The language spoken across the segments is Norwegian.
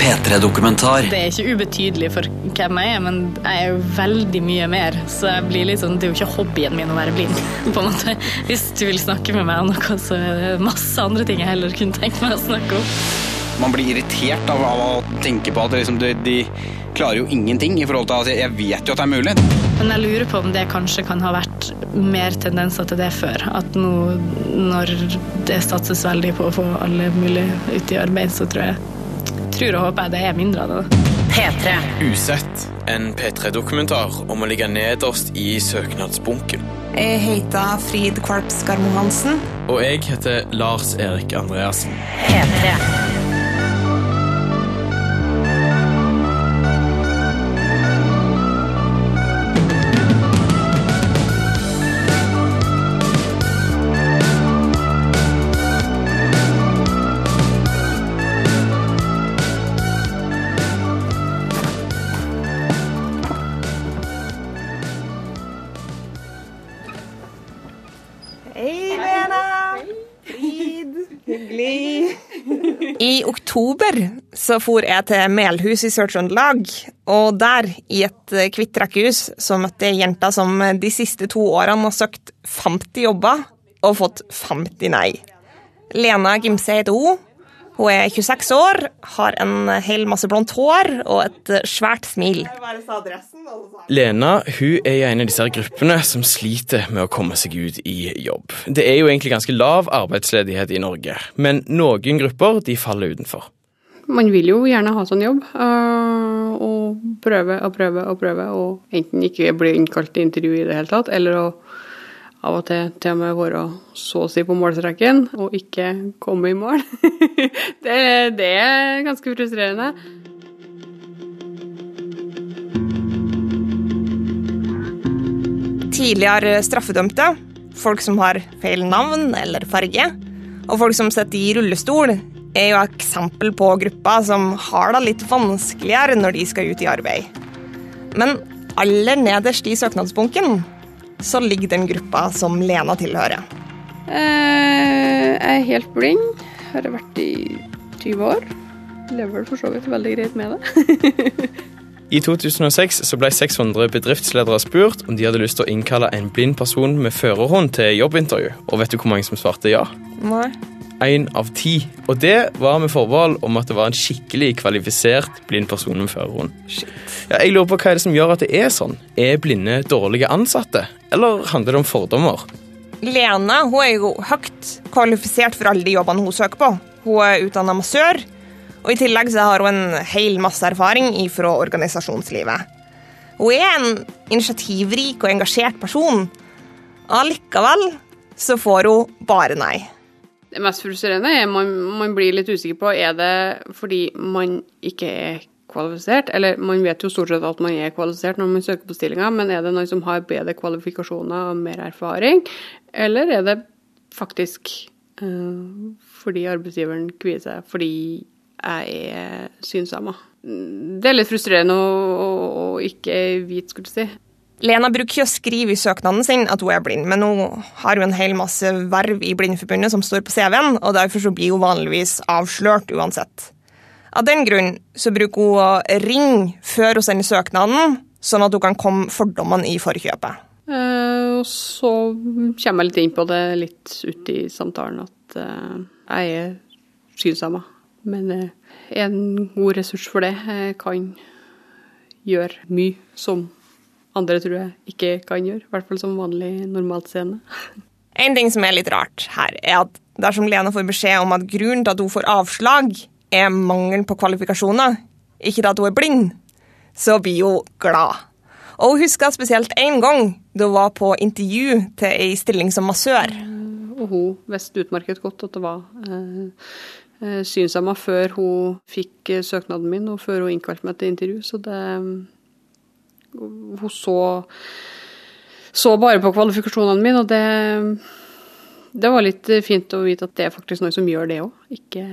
P3-dokumentar. Det er ikke ubetydelig for hvem jeg er, men jeg er jo veldig mye mer. Så jeg blir litt sånn, det er jo ikke hobbyen min å være blind. på en måte. Hvis du vil snakke med meg om noe, så er det masse andre ting jeg heller kunne tenkt meg å snakke om. Man blir irritert av, av å tenke på at liksom, de, de, klarer jo ingenting i forhold til at jeg vet jo at det er mulig. Men jeg lurer på om det kanskje kan ha vært mer tendenser til det før. At nå når det satses veldig på å få alle mulige ut i arbeid, så tror jeg tror og håper jeg det er mindre av det. P3. Usett, en P3-dokumentar om å ligge nederst i søknadsbunken. Jeg heter Frid Kvalp Skarmo Hansen. Og jeg heter Lars Erik Andreassen. P3. Oktober så for jeg til Melhus i Sør-Trøndelag, og der, i et kvitt rekkehus, så møtte jeg jenta som de siste to årene har søkt 50 jobber og fått 50 nei. Lena Gimse heter hun. Hun er 26 år, har en hel masse blondt hår og et svært smil. Lena hun er i en av disse gruppene som sliter med å komme seg ut i jobb. Det er jo egentlig ganske lav arbeidsledighet i Norge, men noen grupper de faller utenfor. Man vil jo gjerne ha sånn jobb, øh, og prøve og prøve og prøve, og enten ikke bli innkalt til intervju i det hele tatt, eller å av og til til og med være så å si på målstreken og ikke komme i mål. det, det er ganske frustrerende. Tidligere straffedømte, folk som har feil navn eller farge, og folk som sitter i rullestol, er jo eksempel på grupper som har det litt vanskeligere når de skal ut i arbeid. Men aller nederst i søknadsbunken så ligger den gruppa som Lena tilhører. Eh, jeg er helt blind. Har vært i 20 år. Lever vel for så vidt veldig greit med det. I 2006 så ble 600 bedriftsledere spurt om de hadde lyst til å innkalle en blind person med førerhånd til jobbintervju. Og vet du hvor mange som svarte ja? Nei. Én av ti. Og det var med forbehold om at det var en skikkelig kvalifisert blind person med førerhånd. Ja, jeg lurer på Hva er det som gjør at det er sånn? Er blinde dårlige ansatte? Eller handler det om fordommer? Lena hun er jo høyt kvalifisert for alle de jobbene hun søker på. Hun er utdanna massør, og i tillegg så har hun en hel masse erfaring fra organisasjonslivet. Hun er en initiativrik og engasjert person. Allikevel så får hun bare nei. Det mest frustrerende er man, man blir litt usikker på er det fordi man ikke er kvalifisert, eller man vet jo stort sett at man er kvalifisert når man søker på stillinga, men er det noen som har bedre kvalifikasjoner og mer erfaring, eller er det faktisk uh, fordi arbeidsgiveren kvier seg fordi jeg er synshemma? Det er litt frustrerende å, å ikke vite, skulle du si. Lena bruker ikke å skrive i søknaden sin at hun er blind, men hun har jo en hel masse verv i Blindforbundet som står på CV-en, og derfor så blir hun vanligvis avslørt uansett. Av den grunn så bruker hun å ringe før hun sender søknaden, sånn at hun kan komme fordommene i forkjøpet. Eh, og så kommer jeg litt inn på det litt ut i samtalen at eh, jeg er synshemma. Men uh, en god ressurs for det jeg kan gjøre mye som andre tror jeg ikke kan gjøre. I hvert fall som vanlig normalt seende. En ting som er litt rart her, er at dersom Lena får beskjed om at grunnen til at hun får avslag, er mangel på kvalifikasjoner, ikke at hun er blind, så blir hun glad. Og hun husker spesielt én gang da hun var på intervju til ei stilling som massør. Og hun visste utmerket godt at det var eh, synshemma før hun fikk søknaden min, og før hun innkalte meg til intervju. Så det Hun så, så bare på kvalifikasjonene mine, og det det var litt fint å vite at det er faktisk noe som gjør det òg. Ikke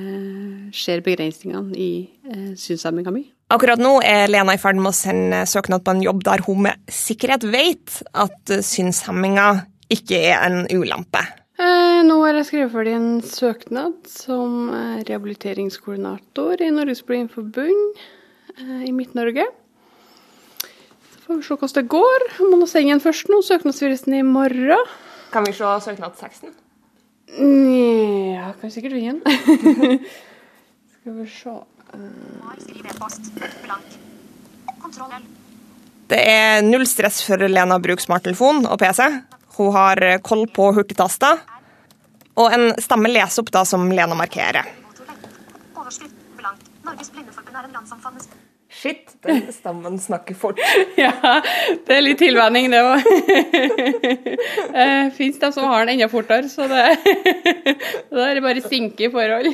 ser begrensningene i eh, synshemminga mi. Akkurat nå er Lena i ferd med å sende søknad på en jobb der hun med sikkerhet vet at synshemminga ikke er en ulempe. Eh, nå har jeg skrevet ferdig en søknad som eh, rehabiliteringskoordinator i Norges Blindforbund eh, i Midt-Norge. Så får vi se hvordan det går. Jeg må nå sende den først nå. Søknadsfristen i morgen. Kan vi se søknadsteksten? Ja, kan sikkert vinne den. Skal vi se L. Det er null stress for Lena å bruke smarttelefon og PC. Hun har koll på hurtigtaster. Og en stemme leser opp da som Lena markerer. Overskrift. Blank. Norges Blindeforbund er en landsomfattende Shit, den stammen snakker fort. Ja, det er litt tilvenning, det òg. Fins de som har den enda fortere, så det Da er det bare sinke i forhold.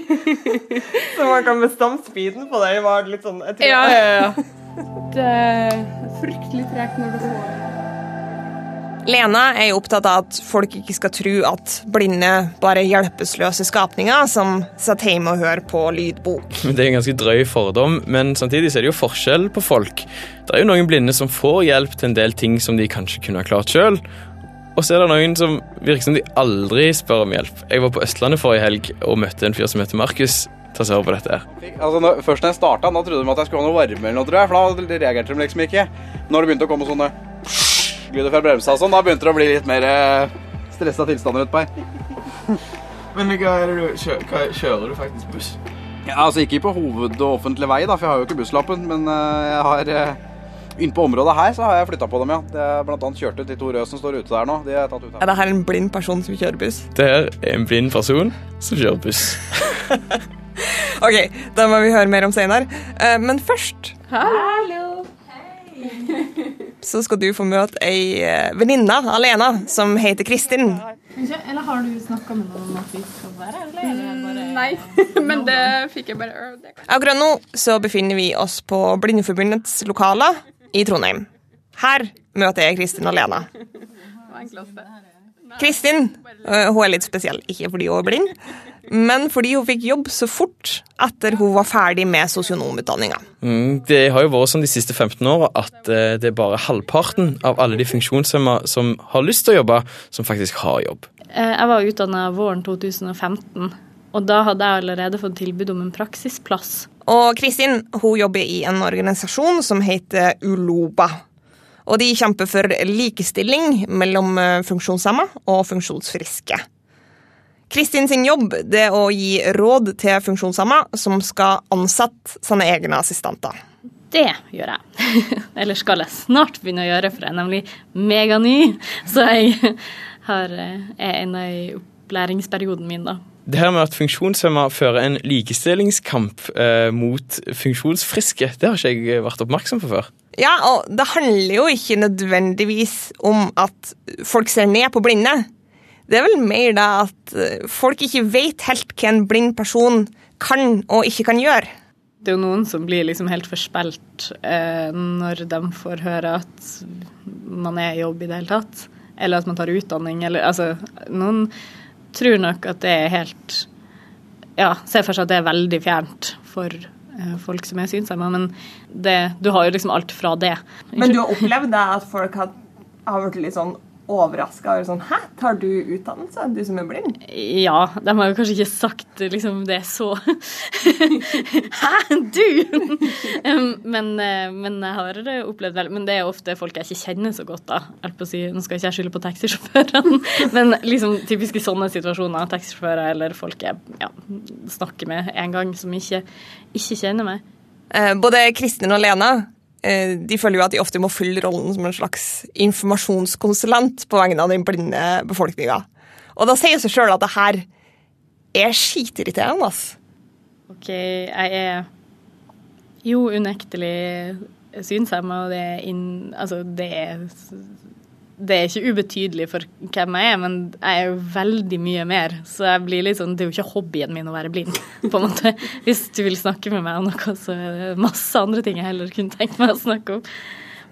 Så man kan bestemme speeden på det. var litt sånn, jeg tror Ja, ja, ja. Det er fryktelig tregt når du får Lena er jo opptatt av at folk ikke skal tro at blinde bare hjelpeløse skapninger som satt hjemme og hører på lydbok. Det er en ganske drøy fordom, men samtidig så er det jo forskjell på folk. Det er jo noen blinde som får hjelp til en del ting som de kanskje kunne ha klart sjøl. Og så er det noen som virker som de aldri spør om hjelp. Jeg var på Østlandet forrige helg og møtte en fyr som heter Markus. Ta seg over på dette her. Altså, når, først da jeg starta, trodde de at jeg skulle ha noe varme eller noe, tror jeg. For da reagerte de liksom ikke. Når det begynte å komme sånne lyder fra bremsa og sånn, da begynte det å bli litt mer eh, stressa tilstander utpå her. Men hva er det du kjører, kjører du faktisk buss? Ja, altså ikke på hoved- og offentlig vei, da, for jeg har jo ikke busslappen. Men eh, jeg har uh, Inne på området her så har jeg flytta på dem, ja. Det er blant annet kjørt ut de to røde som står ute der nå. De er tatt ut her. Er det her en blind person som kjører buss? Det her er en blind person som kjører buss. Ok, da må vi høre mer om senere. Eh, Men først så skal du få møte ei eh, venninne alene som heter Kristin. Eller har du snakka med noen om at vi skal være eller er det bare Nei, men det fikk jeg bare det. Akkurat nå så befinner vi oss på Blindeforbundets lokaler i Trondheim. Her møter jeg Kristin og Lena. var enkleste. Kristin øh, hun er litt spesiell, ikke fordi hun er blind, men fordi hun fikk jobb så fort etter hun var ferdig med sosionomutdanninga. Mm, det har jo vært sånn de siste 15 åra at eh, det er bare halvparten av alle de funksjonshemma som har lyst til å jobbe, som faktisk har jobb. Eh, Jeg var utdanna våren 2015, og da hadde jeg allerede fått tilbud om en praksisplass. Og Kristin hun jobber i en organisasjon som heter Uloba. Og de kjemper for likestilling mellom eh, funksjonshemma og funksjonsfriske. Kristin sin jobb det er å gi råd til funksjonshemma som skal ansette sine egne assistenter. Det gjør jeg. Eller skal jeg snart begynne å gjøre, for jeg er nemlig megany. Så jeg har, eh, er ennå i opplæringsperioden min, da. Det her med at funksjonshemma fører en likestillingskamp eh, mot funksjonsfriske, det har ikke jeg vært oppmerksom på før. Ja, og det handler jo ikke nødvendigvis om at folk ser ned på blinde. Det er vel mer da at eh, folk ikke vet helt hva en blind person kan og ikke kan gjøre. Det er jo noen som blir liksom helt forspilt eh, når de får høre at man er i jobb i det hele tatt. Eller at man tar utdanning. Eller, altså, noen tror nok at det er helt Ja, ser for seg at det er veldig fjernt for folk som er synshemma, men det, du har jo liksom alt fra det. Men du har opplevd det at folk har, har vært litt sånn overraska over sånn Hæ, tar du utdannelse, du som er blind? Ja, de har jo kanskje ikke sagt liksom det så Hæ, du?! Men, eh, men jeg har opplevd vel Men det er ofte folk jeg ikke kjenner så godt, da. Jeg på å si, Nå skal ikke jeg skylde på taxisjåførene, men liksom typisk i sånne situasjoner, taxisjåfører eller folk jeg ja, snakker med en gang som ikke, ikke kjenner meg. Eh, både Kristin og Lena eh, de føler jo at de ofte må fylle rollen som en slags informasjonskonsulent på vegne av den blinde befolkninga. Og da sier seg sjøl at det her er skitirriterende. ass. OK, jeg er jo unektelig synshemma, og det er, inn, altså, det er det er ikke ubetydelig for hvem jeg er, men jeg er jo veldig mye mer. Så jeg blir litt sånn, det er jo ikke hobbyen min å være blind, på en måte. Hvis du vil snakke med meg om noe, så er det masse andre ting jeg heller kunne tenkt meg å snakke om.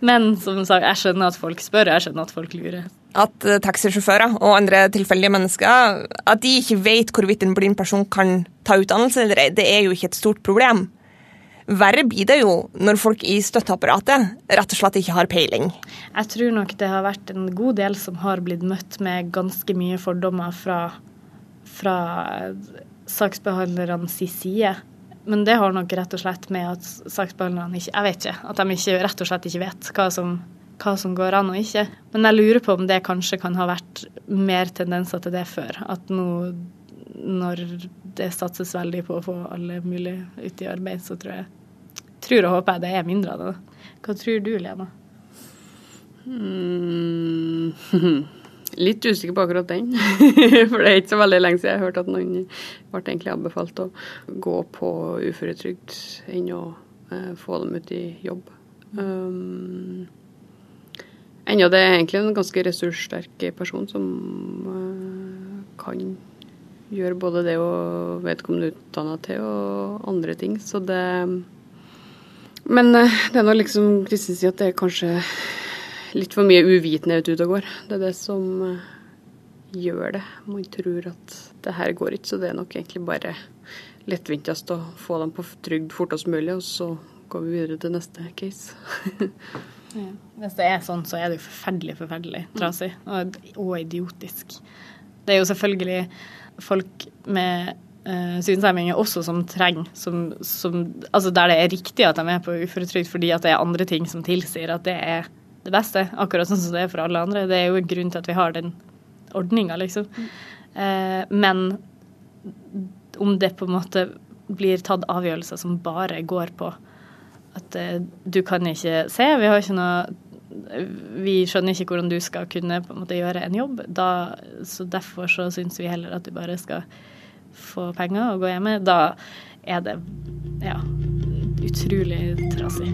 Men som sagt, jeg skjønner at folk spør, jeg skjønner at folk lurer. At eh, taxisjåfører og andre tilfeldige mennesker at de ikke vet hvorvidt en blind person kan ta utdannelse eller ei, det er jo ikke et stort problem. Verre blir det jo når folk i støtteapparatet rett og slett ikke har peiling. Jeg tror nok det har vært en god del som har blitt møtt med ganske mye fordommer fra, fra saksbehandlernes side. Men det har nok rett og slett med at saksbehandlerne ikke Jeg vet ikke. At de ikke, rett og slett ikke vet hva som, hva som går an og ikke. Men jeg lurer på om det kanskje kan ha vært mer tendenser til det før. At nå når det satses veldig på å få alle mulige ut i arbeid, så tror jeg tror og håper jeg det er mindre av det. Hva tror du, Lena? Mm. Litt usikker på akkurat den. For det er ikke så veldig lenge siden jeg hørte at noen ble egentlig anbefalt å gå på uføretrygd enn å eh, få dem ut i jobb. Um, enda det er egentlig en ganske ressurssterk person som uh, kan gjøre både det og vedkommende utdanna til og andre ting. Så det Men uh, det er nå liksom Kristin sier at det er kanskje litt for mye uvitenhet ute og går. Det er det som uh, gjør det. Man tror at det her går ikke, så det er nok egentlig bare lettvintest å få dem på trygd fortest mulig, og så går vi videre til neste case. ja. Hvis det er sånn, så er det jo forferdelig, forferdelig trasig og, og idiotisk. Det er jo selvfølgelig folk med uh, også som trenger som, som, Altså der det er riktig at de er på uføretrygd fordi at det er andre ting som tilsier at det er det beste, akkurat sånn som det er for alle andre. Det er jo en grunn til at vi har den ordninga, liksom. Uh, men om det på en måte blir tatt avgjørelser som bare går på at uh, du kan ikke se, vi har ikke noe vi skjønner ikke hvordan du skal kunne på en måte gjøre en jobb. Da, så Derfor så syns vi heller at du bare skal få penger og gå hjemme. Da er det ja, utrolig trasig.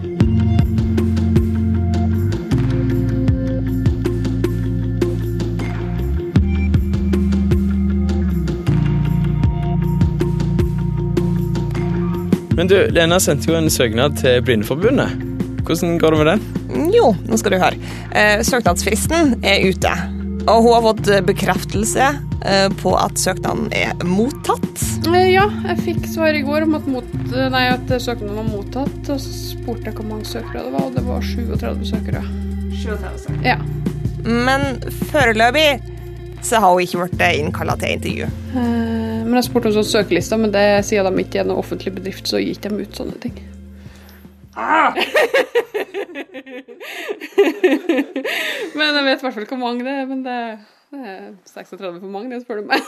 Men du, Lena sendte jo en søknad til Blindeforbundet. Hvordan går det med den? Jo, nå skal du høre. Eh, søknadsfristen er ute. Og hun har fått bekreftelse på at søknaden er mottatt. Ja, jeg fikk svar i går om at, mot, nei, at søknaden var mottatt. Og så spurte jeg hvor mange søkere det var, og det var 37 søkere. 37 søkere. Ja. Men foreløpig så har hun ikke blitt innkalla til intervju. Eh, men jeg spurte om sånn søkelista, men det sier de ikke er noen offentlig bedrift, så gir de ut sånne ting. Ah! men jeg vet i hvert fall hvor mange det er. Men det, 36 for mange, det spør du meg.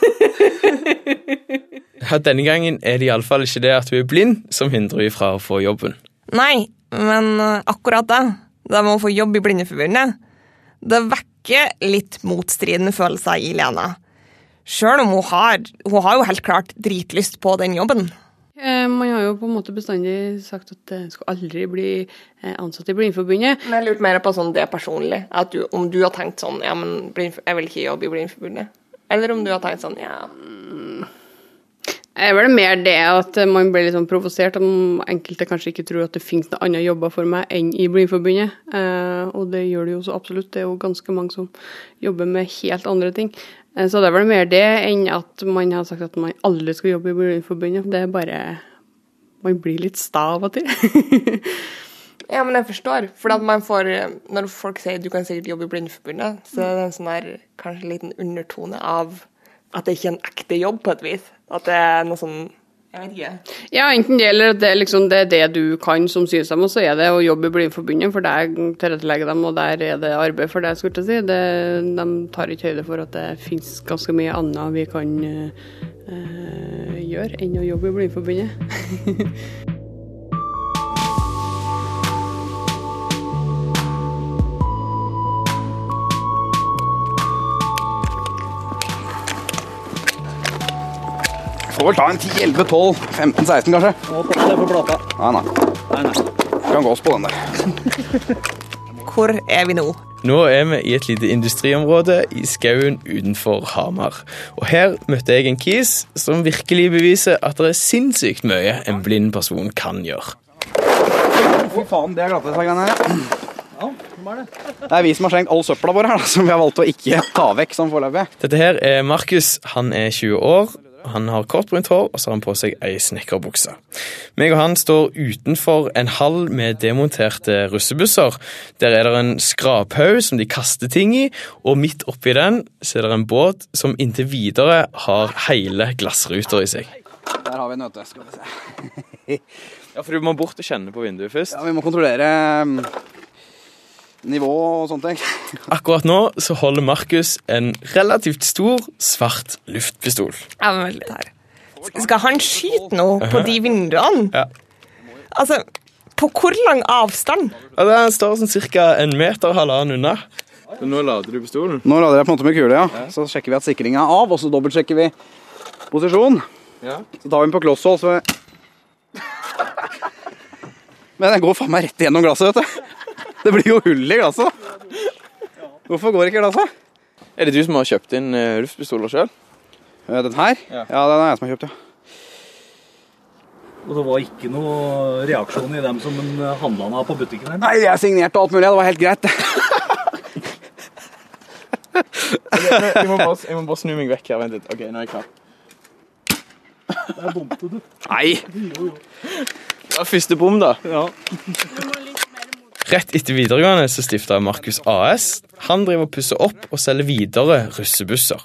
ja, denne gangen er det iallfall ikke det at hun er blind som hindrer henne fra å få jobben. Nei, men akkurat det, det med å få jobb i Blindeforbundet, det vekker litt motstridende følelser i Lena. Sjøl om hun har, hun har jo helt klart dritlyst på den jobben. Eh, jo på en måte bestandig sagt at jeg skal aldri bli eh, ansatt i Blindforbundet. Men jeg lurte mer på sånn det personlig. Du, om du har tenkt sånn ja, men jeg vil ikke jobbe i Blindforbundet. Eller om du har tenkt sånn ja Det er vel mer det at man blir litt sånn provosert om enkelte kanskje ikke tror at det finnes noen andre jobber for meg enn i Blindforbundet. Eh, og det gjør det jo så absolutt. Det er jo ganske mange som jobber med helt andre ting. Eh, så det er vel mer det enn at man har sagt at man aldri skal jobbe i Blindeforbundet. Det er bare Man blir litt sta av og til. ja, men jeg forstår. For at man får Når folk sier du kan sikkert jobbe i Blindeforbundet, så er det en sånn der kanskje liten undertone av at det ikke er en ekte jobb, på et vis. At det er noe sånn jeg vet ikke. Ja, enten det eller det, liksom, det er det du kan som synshemma, så er det å jobbe i Blindforbundet, for der tilrettelegger dem, og der er det arbeid for deg, skulle jeg si. Det, de tar ikke høyde for at det finnes ganske mye annet vi kan uh, gjøre enn å jobbe i Blindeforbundet. Får vel ta en 10, 11, 12, 15, 16 kanskje. Nå, det er på plata. Nei, nei. Nei, nei. Kan gå oss på den der. Hvor er vi nå? Nå er vi i et lite industriområde i skauen utenfor Hamar. Og her møtte jeg en kis som virkelig beviser at det er sinnssykt mye en blind person kan gjøre. Fy faen, det er glattesveggene her. Ja, er? Det er vi som har slengt all søpla vår her, som vi har valgt å ikke ta vekk sånn foreløpig. Dette her er Markus. Han er 20 år. Han har kort brunt hår, og så har han på seg ei snekkerbukse. Meg og han står utenfor en hall med demonterte russebusser. Der er det en skraphaug som de kaster ting i, og midt oppi den så er det en båt som inntil videre har hele glassruter i seg. Der har vi en nøte. Skal vi se. Ja, For du må bort og kjenne på vinduet først. Ja, vi må kontrollere mm, nivå og sånne ting. Akkurat nå så holder Markus en relativt stor, svart luftpistol. Ja, men veldig her. Skal han skyte nå på de vinduene? Ja. Altså, på hvor lang avstand? Ja, Den står sånn ca. en meter og halvannen unna. Så nå lader du pistolen? Nå lader jeg på en måte med kule, ja. Så sjekker vi at sikringen er av, og så dobbeltsjekker vi posisjon. Ja. Så tar vi den på klosshold, så Men den går faen meg rett igjennom glasset, vet du. Det blir jo hull i glasset. Hvorfor går ikke glasset? Er det du som har kjøpt inn eh, luftpistoler sjøl? Eh, Den her? Ja. Ja, den er jeg som har kjøpt, ja. Og det var ikke noe reaksjon i dem som handla av på butikken her. Nei, jeg signerte alt mulig, det var helt greit. Jeg, må bare- jeg må bare snu meg vekk her. Vent litt. Ok, nå er jeg klar. Der bomte du. Nei! Det var første bom, da. Ja. Rett etter videregående så stifta Markus AS. Han driver og pusser opp og selger videre russebusser.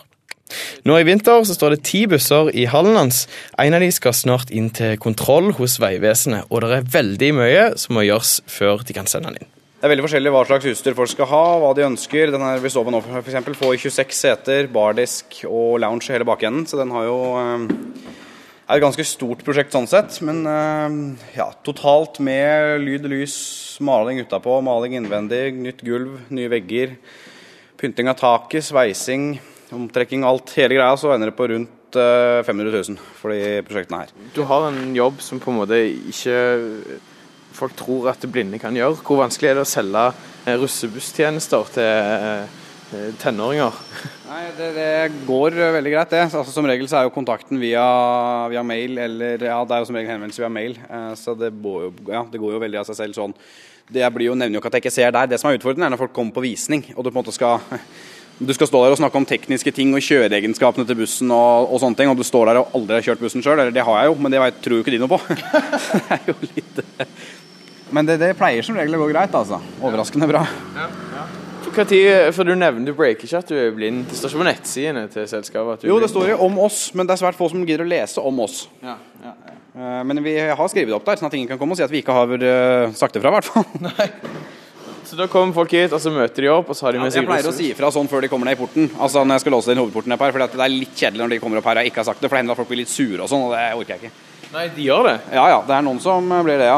Nå i vinter så står det ti busser i hallen hans. En av de skal snart inn til kontroll hos Vegvesenet, og det er veldig mye som må gjøres før de kan sende den inn. Det er veldig forskjellig hva slags utstyr folk skal ha, hva de ønsker. Den her vi står på nå, eksempel, får 26 seter, bardisk og lounge i hele bakenden, så den har jo eh, er et ganske stort prosjekt sånn sett. Men eh, ja, totalt med lyd, lys, maling utapå, maling innvendig, nytt gulv, nye vegger, pynting av taket, sveising, omtrekking, alt, hele greia, så ender det på rundt eh, 500 000 for de prosjektene her. Du har en jobb som på en måte ikke folk tror at blinde kan gjøre. Hvor vanskelig er det å selge eh, russebusstjenester til eh, tenåringer? Nei, det, det går eh, veldig greit, det. Altså, som regel så er jo kontakten via, via mail, eller ja, det er jo som regel henvendelse via mail. Eh, så det, går jo, ja, det går jo veldig av seg selv sånn. Det jeg blir jo, nevner jo ikke at jeg ikke ser der. Det som er utfordrende, er når folk kommer på visning, og du på en måte skal du skal stå der og snakke om tekniske ting og kjøreegenskapene til bussen og, og sånne ting, og du står der og aldri har kjørt bussen sjøl. Eller det har jeg jo, men det vet, tror jo ikke de noe på. det er jo litt Men det, det pleier som regel å gå greit, altså. Overraskende bra. Hva tid, for Du nevner du breaker ikke at du er blind. Det står ikke på nettsidene til selskapet Jo, det står jo om oss, men det er svært få som gidder å lese om oss. Ja, ja, ja. Eh, Men vi har skrevet det opp der, sånn at ingen kan komme og si at vi ikke har eh, sagt det fra, i hvert fall. Så da kommer folk hit, og så møter de opp, og så har de med Jeg pleier å si ifra sånn før de kommer ned i porten. Altså når jeg skal låse inn hovedporten opp her, for det er litt kjedelig når de kommer opp her og jeg ikke har sagt det, for det hender at folk blir litt sure og sånn, og det orker jeg ikke. Nei, de gjør det. Ja ja, det er noen som blir det, ja.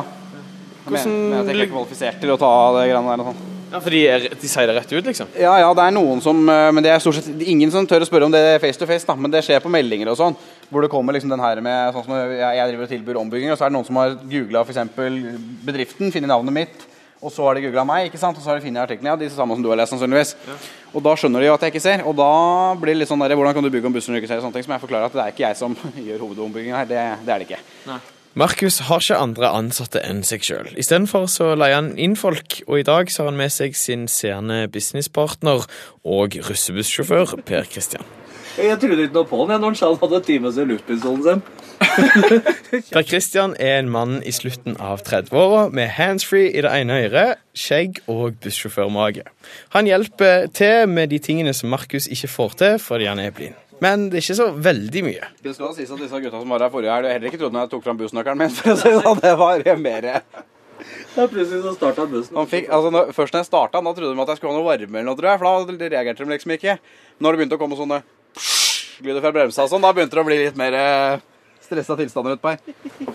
Hvordan- Men, men at jeg ikke er kvalifisert til å ta det greiene der og sånn. Ja, For de, er, de sier det rett ut, liksom. Ja ja, det er noen som eh, Men det er stort sett ingen som tør å spørre om det face to face, da. Men det skjer på meldinger og sånn. Hvor det kommer liksom den her med sånn som jeg, jeg driver og tilbyr ombygging, og så er det noen som har googla f.eks. bedriften, funnet navnet mitt. Og så har de googla meg, ikke sant? og så har de funnet artiklene. Ja, de samme som du har lest, sannsynligvis. Og da skjønner de jo at jeg ikke ser. Og da blir det litt sånn der, hvordan kan du bygge om bussen når du ikke ser? Sånne ting som jeg forklarer at det er ikke jeg som gjør hovedombyggingen her. Det, det er det ikke. Markus har ikke andre ansatte enn seg sjøl. Istedenfor så leier han inn folk, og i dag så har han med seg sin seende businesspartner og russebussjåfør Per Kristian. Jeg trodde ikke noe på han jeg, når han hadde time til luftpistolen sin. Per Kristian er en mann i slutten av 30-åra med handsfree i det ene øret, skjegg og bussjåførmage. Han hjelper til med de tingene som Markus ikke får til fordi han er blind. Men det er ikke så veldig mye. Det skal sies at disse gutta som var her forrige helg, heller ikke trodde når jeg tok fram bussnøkkelen min. For å si det sånn, det var mer Ja, plutselig så starta bussen. Han fikk, altså når, Først når jeg starta, da trodde de at jeg skulle ha noe varme eller noe, tror jeg. For da reagerte de liksom ikke. Når det begynte å komme sånne lyder fra bremsa og sånn, da begynte det å bli litt mer eh, stressa tilstander utpå her.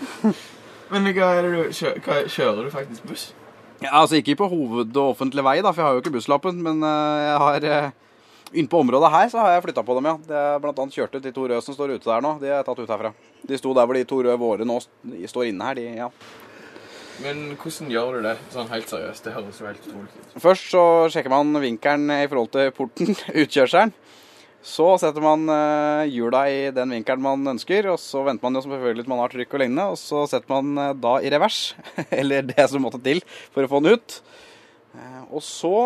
Men hva er det du kjører, kjører du faktisk buss? Ja, altså ikke på hoved- og offentlig vei, da, for jeg har jo ikke busslappen. Men eh, jeg har uh, Inne på området her så har jeg flytta på dem, ja. Det er blant annet kjørt ut de to røde som står ute der nå. De er tatt ut herfra. De sto der hvor de to røde våre nå står inne her. De, ja. Men hvordan gjør du det sånn helt seriøst? Det høres jo helt utrolig ut. Først så sjekker man vinkelen i forhold til porten, utkjørselen. Så setter man eh, hjula i den vinkelen man ønsker, og så venter man jo selvfølgelig til man har trykk og lignende, og så setter man eh, da i revers, eller det som måtte til for å få den ut. Eh, og så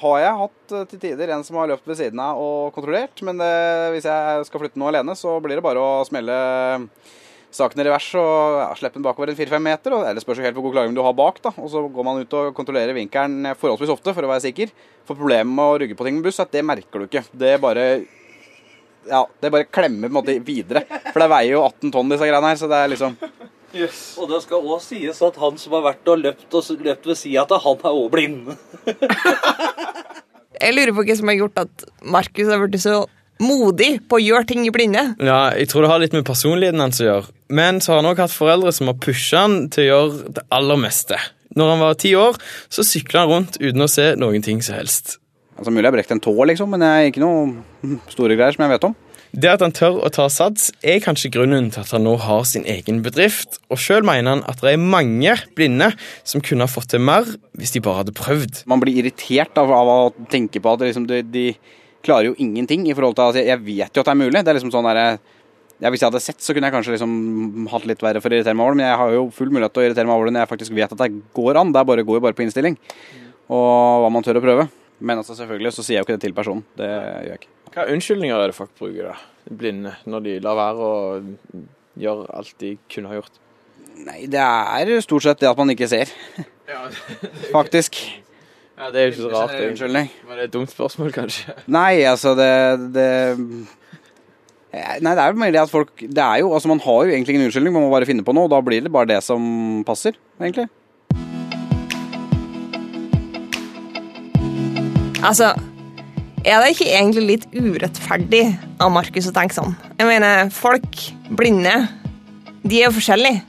har jeg hatt eh, til tider en som har løpt ved siden av og kontrollert. Men det, hvis jeg skal flytte noe alene, så blir det bare å smelle saken i revers og ja, slippe den bakover en 4-5 meter. Og, eller spørs jo helt hvor god klaring du har bak. da, og Så går man ut og kontrollerer vinkelen forholdsvis ofte for å være sikker. For problemet med å rugge på ting med buss er at det merker du ikke. Det bare ja, det bare klemmer på en måte videre. For det veier jo 18 tonn, disse greiene her. Så det er liksom Og det skal òg sies at han som har vært og løpt, og løpt ved sida av, han er òg blind. Jeg lurer på hva som har gjort at Markus har blitt så modig på å gjøre ting i blinde. Ja, jeg tror det har litt med personligheten hans å gjøre. Men så har han òg hatt foreldre som har pusha han til å gjøre det aller meste. Når han var ti år, så sykla han rundt uten å se noen ting som helst. altså Mulig jeg brekte brekt en tå, liksom, men det er ikke noe store greier som jeg vet om. Det at han tør å ta sats, er kanskje grunnen til at han nå har sin egen bedrift. Og sjøl mener han at det er mange blinde som kunne ha fått til mer hvis de bare hadde prøvd. Man blir irritert av, av å tenke på at liksom, de, de klarer jo ingenting i forhold til at jeg, jeg vet jo at det er mulig. Det er liksom sånn der, ja, Hvis jeg hadde sett, så kunne jeg kanskje liksom hatt litt verre for å irritere meg over det, men jeg har jo full mulighet til å irritere meg over det når jeg faktisk vet at det går an. Det er bare, går jo bare på innstilling og hva man tør å prøve. Men altså selvfølgelig så sier jeg jo ikke det til personen. Det gjør jeg ikke. Hva unnskyldninger er det folk bruker, da? Blinde, når de lar være å gjøre alt de kunne ha gjort? Nei, det er stort sett det at man ikke ser, faktisk. Ja, Det er jo ikke så rart. egentlig. Unnskyldning. Men det er et dumt spørsmål, kanskje. Nei, altså det, det Nei, det er jo mer det at folk Det er jo, altså Man har jo egentlig ingen unnskyldning, man må bare finne på noe. og Da blir det bare det som passer, egentlig. Altså, er det ikke egentlig litt urettferdig av Markus å tenke sånn? Jeg mener, folk, blinde, de er jo forskjellige.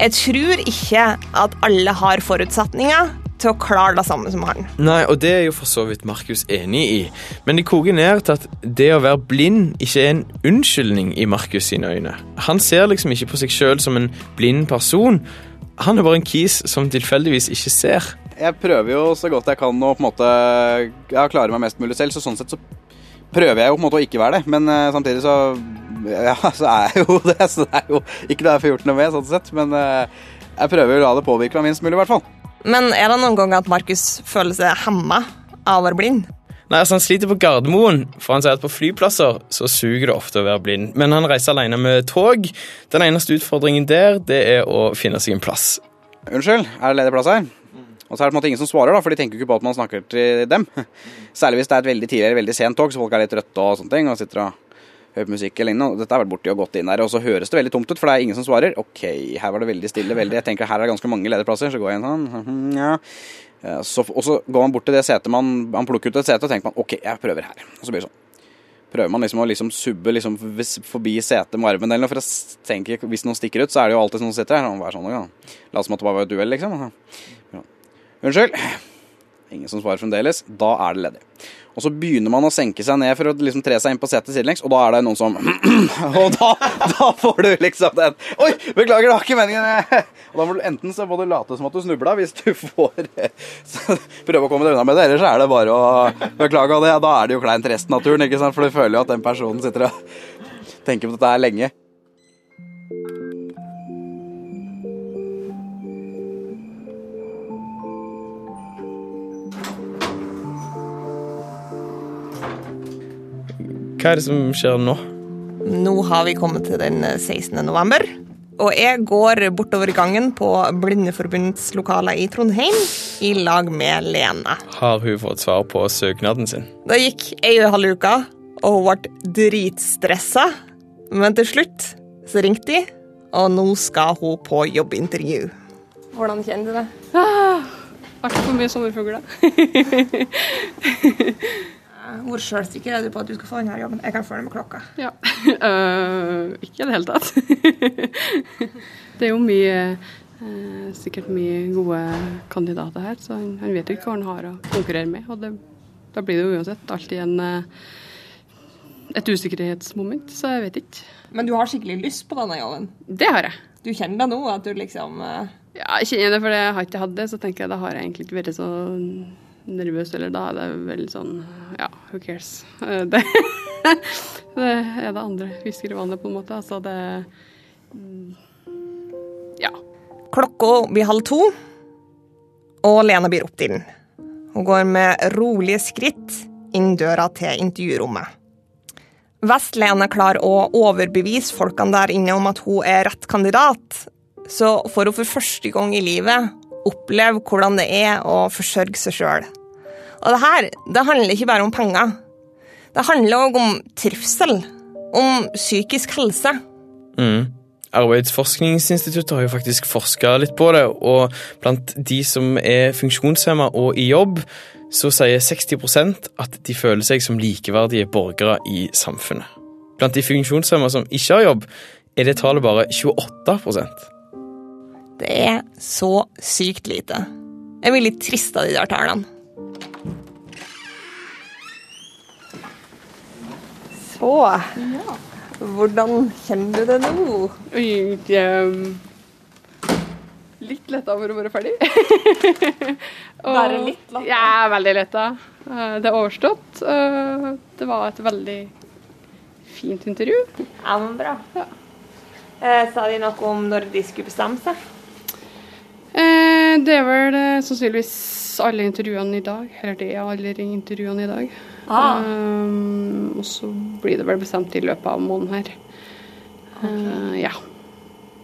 Jeg tror ikke at alle har forutsetninger til å klare det samme som han. Nei, og det er jo for så vidt Markus enig i. Men det koker ned til at det å være blind ikke er en unnskyldning i Markus sine øyne. Han ser liksom ikke på seg sjøl som en blind person. Han er bare en kis som tilfeldigvis ikke ser. Jeg prøver jo så godt jeg kan å på en måte ja, klare meg mest mulig selv, så sånn sett så prøver jeg jo på en måte å ikke være det. Men uh, samtidig så ja, så er jeg jo det. Så det er jo ikke det jeg får gjort noe med, sånn sett. Men uh, jeg prøver å la det påvirke meg minst mulig, i hvert fall. Men er det noen ganger at Markus føler seg hemma av å være blind? Nei, altså Han sliter på Gardermoen, for han sier at på flyplasser så suger det ofte å være blind. Men han reiser alene med tog. Den eneste utfordringen der, det er å finne seg en plass. Unnskyld, er det ledig plass her? Og så er det på en måte ingen som svarer, da, for de tenker jo ikke på at man snakker til dem. Særlig hvis det er et veldig tidlig eller veldig sent tog, så folk er litt trøtte og sånne ting. og sitter og hører musikk eller lignende. Dette har vært borti og gått inn der, og så høres det veldig tomt ut, for det er ingen som svarer. Ok, her var det veldig stille, veldig. Jeg tenker her er det ganske mange ledige plasser, så går jeg inn sånn. mhm, ja. Eh, Så, og så går man bort til det setet man Man plukker ut et sete og tenker man OK, jeg prøver her. Og så blir det sånn. Prøver man liksom å liksom subbe liksom forbi setet med armen eller noe, for jeg tenker, Hvis noen stikker ut, så er det jo alltid noen som sitter her. Sånn. La oss som at det bare var et duell, liksom. Ja. Unnskyld. Ingen som svarer fremdeles. Da er det ledig. Og så begynner man å senke seg ned for å liksom tre seg inn på setet sidelengs, og da er det noen som Og da, da får du liksom den Oi, beklager, det var ikke meningen. Og da må du enten så må du late som at du snubla, hvis du får Prøve å komme deg unna med det, ellers er det bare å beklage. Og det, da er det jo kleint resten av turen, ikke sant? for du føler jo at den personen sitter og tenker på dette her lenge. Hva er det som skjer nå? Nå har vi kommet til den 16. november. Og jeg går bortover gangen på Blindeforbundets lokaler i Trondheim i lag med Lene. Har hun fått svar på søknaden sin? Det gikk ei og en halv uke, og hun ble dritstressa. Men til slutt så ringte de, og nå skal hun på jobbintervju. Hvordan kjenner du det? Altfor mye sommerfugler. Hvor sjølsikker er du på at du skal få denne jobben? Jeg kan følge med klokka. Ja. Uh, ikke i det hele tatt. det er jo mye uh, Sikkert mye gode kandidater her, så han, han vet jo ikke hva han har å konkurrere med. Og det, da blir det jo uansett alltid en, uh, et usikkerhetsmoment, så jeg vet ikke. Men du har skikkelig lyst på denne jobben? Det har jeg. Du kjenner det nå, at du liksom Ja, jeg kjenner det, for jeg har ikke hatt det, så tenker jeg da har jeg egentlig ikke vært så nervøs, eller da er det veldig sånn Ja, who cares. Eh, Det, det er det andre hvisker i vannet, på en måte. Altså det mm, Ja. Klokka blir halv to, og Lena blir opp til den. Hun går med rolige skritt inn døra til intervjurommet. Vestlene klarer å overbevise folkene der inne om at hun er rett kandidat, så får hun for første gang i livet oppleve hvordan det er å forsørge seg sjøl. Og det her det handler ikke bare om penger. Det handler òg om trivsel. Om psykisk helse. Mm. Arbeidsforskningsinstituttet har jo faktisk forska litt på det, og blant de som er funksjonshemma og i jobb, så sier 60% at de føler seg som likeverdige borgere i samfunnet. Blant de funksjonshemma som ikke har jobb, er det tallet bare 28 Det er så sykt lite. Jeg blir litt trist av de der tallene. Så Hvordan kjenner du det nå? Oi, ehm, litt letta over å være ferdig. Og- Bare litt letta? Ja, veldig letta. Eh, Det er overstått. Eh, Det var et veldig fint intervju. Ja, men bra. Ja. sa de noe om når de skulle bestemme seg? Eh, Det er vel eh, sannsynligvis alle intervjuene i dag. Eller det er alle intervjuene i dag. Ah. Um, og så blir det vel bestemt i løpet av måneden her. Uh, ja.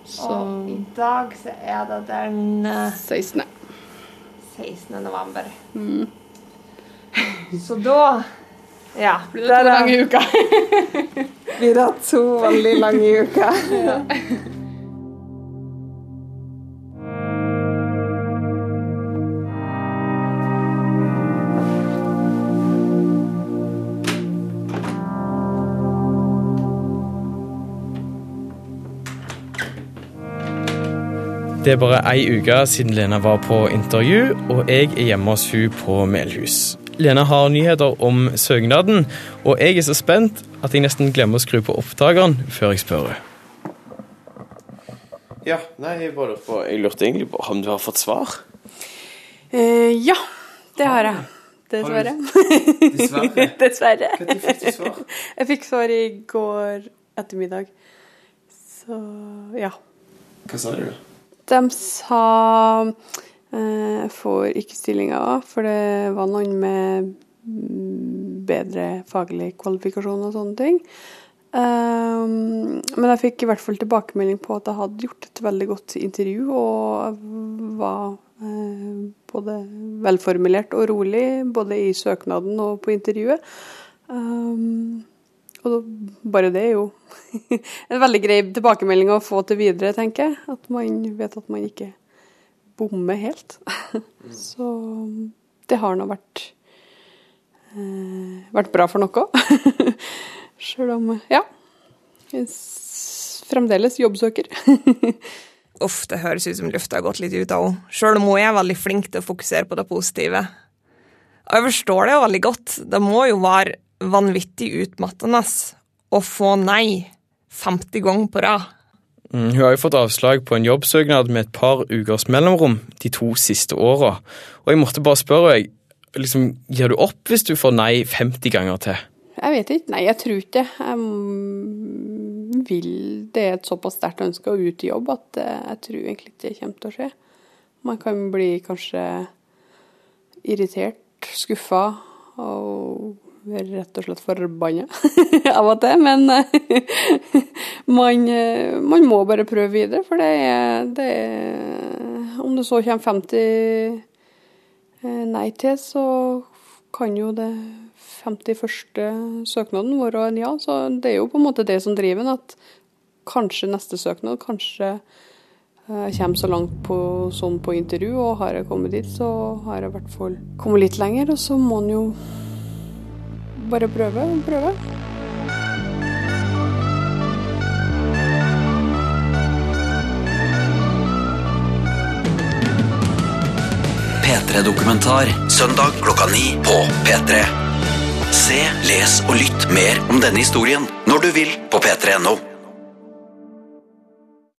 Så Og i dag så er det den eh, 16. 16. november. Så da Ja. Blir det to lange uker? blir det to veldig lange uker. Det er bare ei uke siden Lena var på intervju, og jeg er hjemme hos hun på Melhus. Lena har nyheter om søknaden, og jeg er så spent at jeg nesten glemmer å skru på opptakeren før jeg spør henne. Ja, nei, jeg, bare lurte på, jeg lurte egentlig på om du har fått svar. Eh, ja, det har jeg. Dessverre. Dessverre. Dessverre. Hva fikk du svar? Jeg fikk svar i går ettermiddag. Så ja. Hva sa du? De sa jeg får ikke stillinga, for det var noen med bedre faglig kvalifikasjon og sånne ting. Um, men jeg fikk i hvert fall tilbakemelding på at jeg hadde gjort et veldig godt intervju og var eh, både velformulert og rolig, både i søknaden og på intervjuet. Um, og bare det er jo en veldig grei tilbakemelding å få til videre, tenker jeg. At man vet at man ikke bommer helt. Så det har nå vært eh, vært bra for noe. Sjøl om Ja. jeg Fremdeles jobbsøker. Uff, det høres ut som lufta har gått litt ut av henne. Sjøl om hun er veldig flink til å fokusere på det positive. Og jeg forstår det jo veldig godt. Det må jo være vanvittig utmattende å få nei 50 ganger på rad. Mm, hun har jo fått avslag på en jobbsøknad med et par ukers mellomrom de to siste åra. Og jeg måtte bare spørre jeg, liksom, gir du opp hvis du får nei 50 ganger til? Jeg vet ikke. Nei, jeg tror ikke. Jeg mm, vil Det er et såpass sterkt ønske å ut i jobb at eh, jeg tror egentlig ikke det kommer til å skje. Man kan bli kanskje irritert, skuffa og er rett og slett forbanna av og til. Men eh, man, eh, man må bare prøve videre, for det er, det er Om det så kommer 50 eh, nei til, så kan jo det 51. søknaden være en ja. Så det er jo på en måte det som driver en, at kanskje neste søknad kanskje jeg kommer så langt på, sånn på intervju, og har jeg kommet dit, så har jeg i hvert fall kommet litt lenger. Og så må en jo bare prøve og prøve. P3-dokumentar søndag klokka ni på P3. Se, les og lytt mer om denne historien når du vil på p3.no.